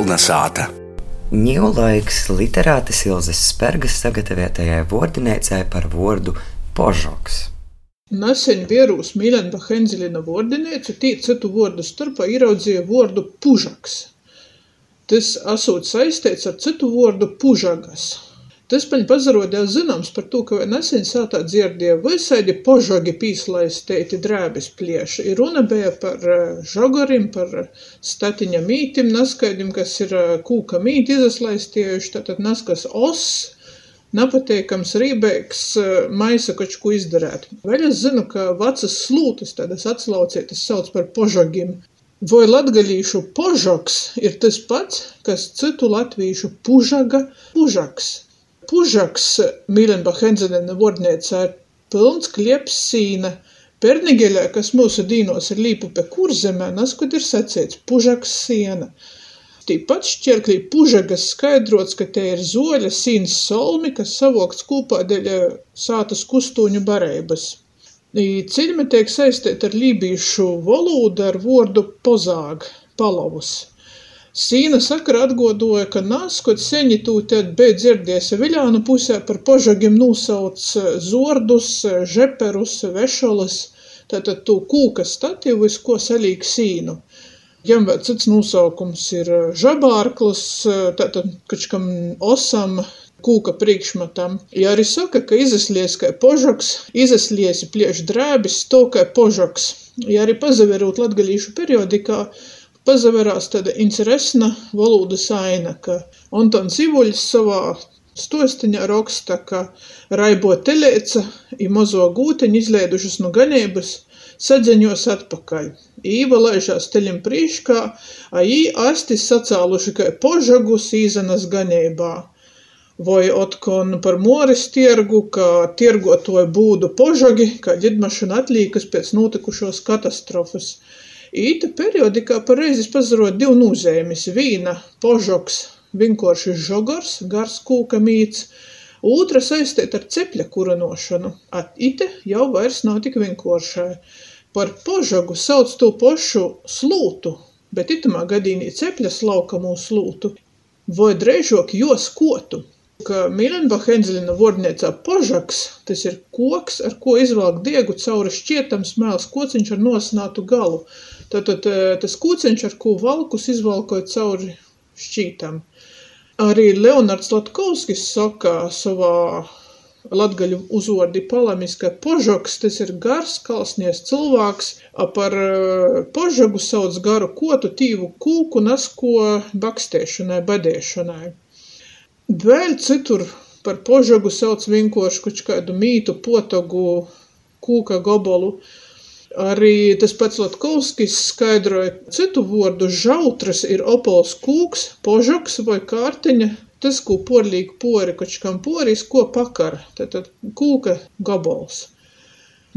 Kolnesāta. Ņūlaiks literātes Ilzes Spergas sagatavotajai vārdinēcēji par vārdu požoks. Nesen vierūs Milenba Henzelina vārdinēcu tī citu vārdu starpā ieraudzīja vārdu pužaks. Tas esot saistīts ar citu vārdu pužagas. Tas paņ pazarodēja zināms par to, ka vai nesen sātā dzirdēja visaidi požogi pīslaistēti drēbis plieši. Ir runa bija par eh, žogorim, par statiņa mītim, naskaidim, kas ir eh, kūka mīti izaslaistiejuši, tātad naskas os, napateikams rībēks eh, maisa kočku izdarēt. Vēl es zinu, ka vecas slūtas, tādas atslaucietas sauc par požogim. Vai latgalīšu požoks ir tas pats, kas citu latvīšu pužaga pužaks. Pužaks Mīlenba Henzelena vārdnīcā ir pylns klieps sīna. Pernigeļā, kas mūsu dīnos ir Līpupe kurzemē, nazkod ir saceits pužaks siena. Tīpat šķierklī pužagas skaidrots, ka te ir zoļa sīns solmi, kas savokts kūpā deļ sātas kustūņu bareibas. Ciļme tiek saistēt ar lībīšu volūdu ar vordu pozāg, palovus. Sīna sakara atgodoja, ka nazkod seņi tū te beja dzirdiese Viļānu pusē par požagim nūsauc zordus, žeperus, vešolas, tātad tū kūka statīvu, iz ko salīk sīnu. Jam vēl cits nosaukums ir žabārklis, tātad kačkam osam, kūka priekšmatam. Ja arī saka, ka izaslies kai požoks, izasliesi plieš drēbis, to kai požoks. Ja arī pazaverūt latgalīšu periodikā, pazaverās tāda interesna volūdas aina, ka Antons Ivuļs savā stostiņā raksta, ka raibo teleica i mozo gūteņu izleidušas no ganeibys sadzeņos atpakaļ. Īva laižās teļim prīškā, a jī asti sacāluši kai požagus īzenas ganeibā. Voi otkon par moris tiergu, ka tiergotoja būdu požagi, kā ģidmašana atlīkas pēc notikušos katastrofas. Īta periodikā par reizes pazarot div nūzeimis. Vīna požoks, vinkuorši žogors, gars kūka mīts, ūtra saistēt ar cepļa kurinošanu, a ite jau vairs nav tik vinkuoršai. Par požogu sauc to pošu slūtu, bet itamā gadīnī cepļa slaukamū slūtu, voi dreižok juos kotu ka Milenbacha Enzelina vārdniecā požaks tas ir koks, ar ko izvelk diegu cauri šķietams mēls kociņš ar nosinātu galu. Tātad tas kūceņš, ar ko valkus izvalkoja cauri šķītam. Arī Leonards Latkovskis saka savā latgaļu uzvordi palamis, ka požoks tas ir gars, kalsnies cilvēks, a par požogu sauc garu kotu tīvu kūku nasko bakstēšanai, badēšanai. Vēl citur par požogu sauc vinkuoši koč kādu mītu, potogu, kūka gobolu. Arī tas pats Latkovskis skaidroja citu vārdu žautras ir opols kūks, požoks vai kārtiņa, tas, ko porlīk pori, koč kam poris, ko pakar, tātad kūka gabols.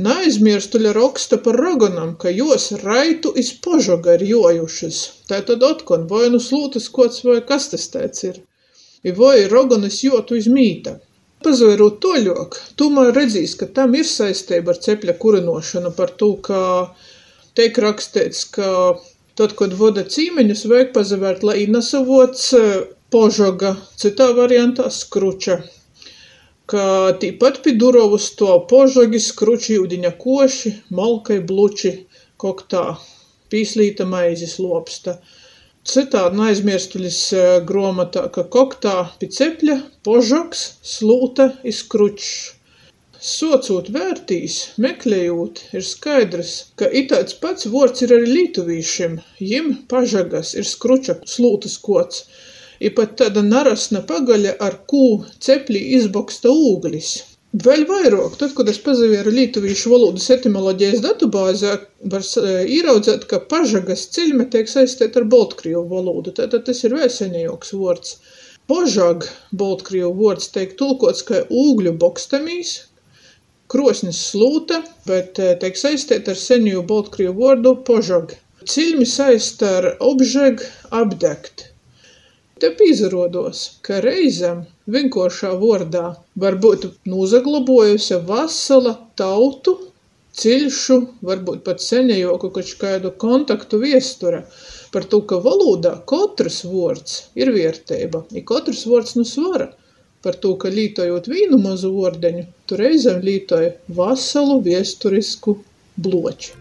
Naizmierstuļa roksta par rogonam, ka juos raitu iz požoga ir jojušas. Tātad otkon vai nu slūtas kods vai kas tas teic ir i voi rogonys juotu iz mīta. Pazavērot toļok, tūmēr redzīs, ka tam ir saistība ar cepļa kurinošanu par to, ka teik raksteits, ka tad, kad voda cīmeņus, vajag pazavērt, lai nasavots požoga, citā variantā skruča. Ka tīpat pi durovus to požogi, skruči, ūdiņa koši, malkai, bluči, koktā, pīslīta maizis lopsta. Cytādi naizmierstuļis gruomatā, ka koktā pi cepļa požoks, slūta i skručs. Suocūt vērtīs, meklejūt, ir skaidrs, ka itaids pats vuords ir arī lītuvīšim. Jim pažagas ir skruča slūtas kods, i pat tāda narasna pagaļa, ar kū ceplī izboksta ūglis. Vēl vairāk, tad, kad es pazavieru lītuvīšu valodas etimoloģijas datubāzē, var īraudzēt, ka pažagas ciļme tiek saistīta ar Baltkrievu valodu. Tātad tas ir vēl senejāks vārds. Požag, Baltkrievu vārds, tiek tulkots kā ūgļu bokstamīs, krosnis slūta, bet tiek saistīta ar seniju Baltkrievu vārdu požag. Ciļmi saista ar obžeg, apdegt. Te pīzaruoduos, ka reizem vinkuoršā vuordā var būt nūsaglobuojuse vasala tautu ciļšu, varbūt pat seņajoku koč kādu kontaktu viesture. Par to, ka valodā katrs vords ir vierteiba, i katrs vords nu svara. Par to, ka lītojot vīnu mazu vuordeņu, tu reizem lītoj vasalu viesturisku bluoču.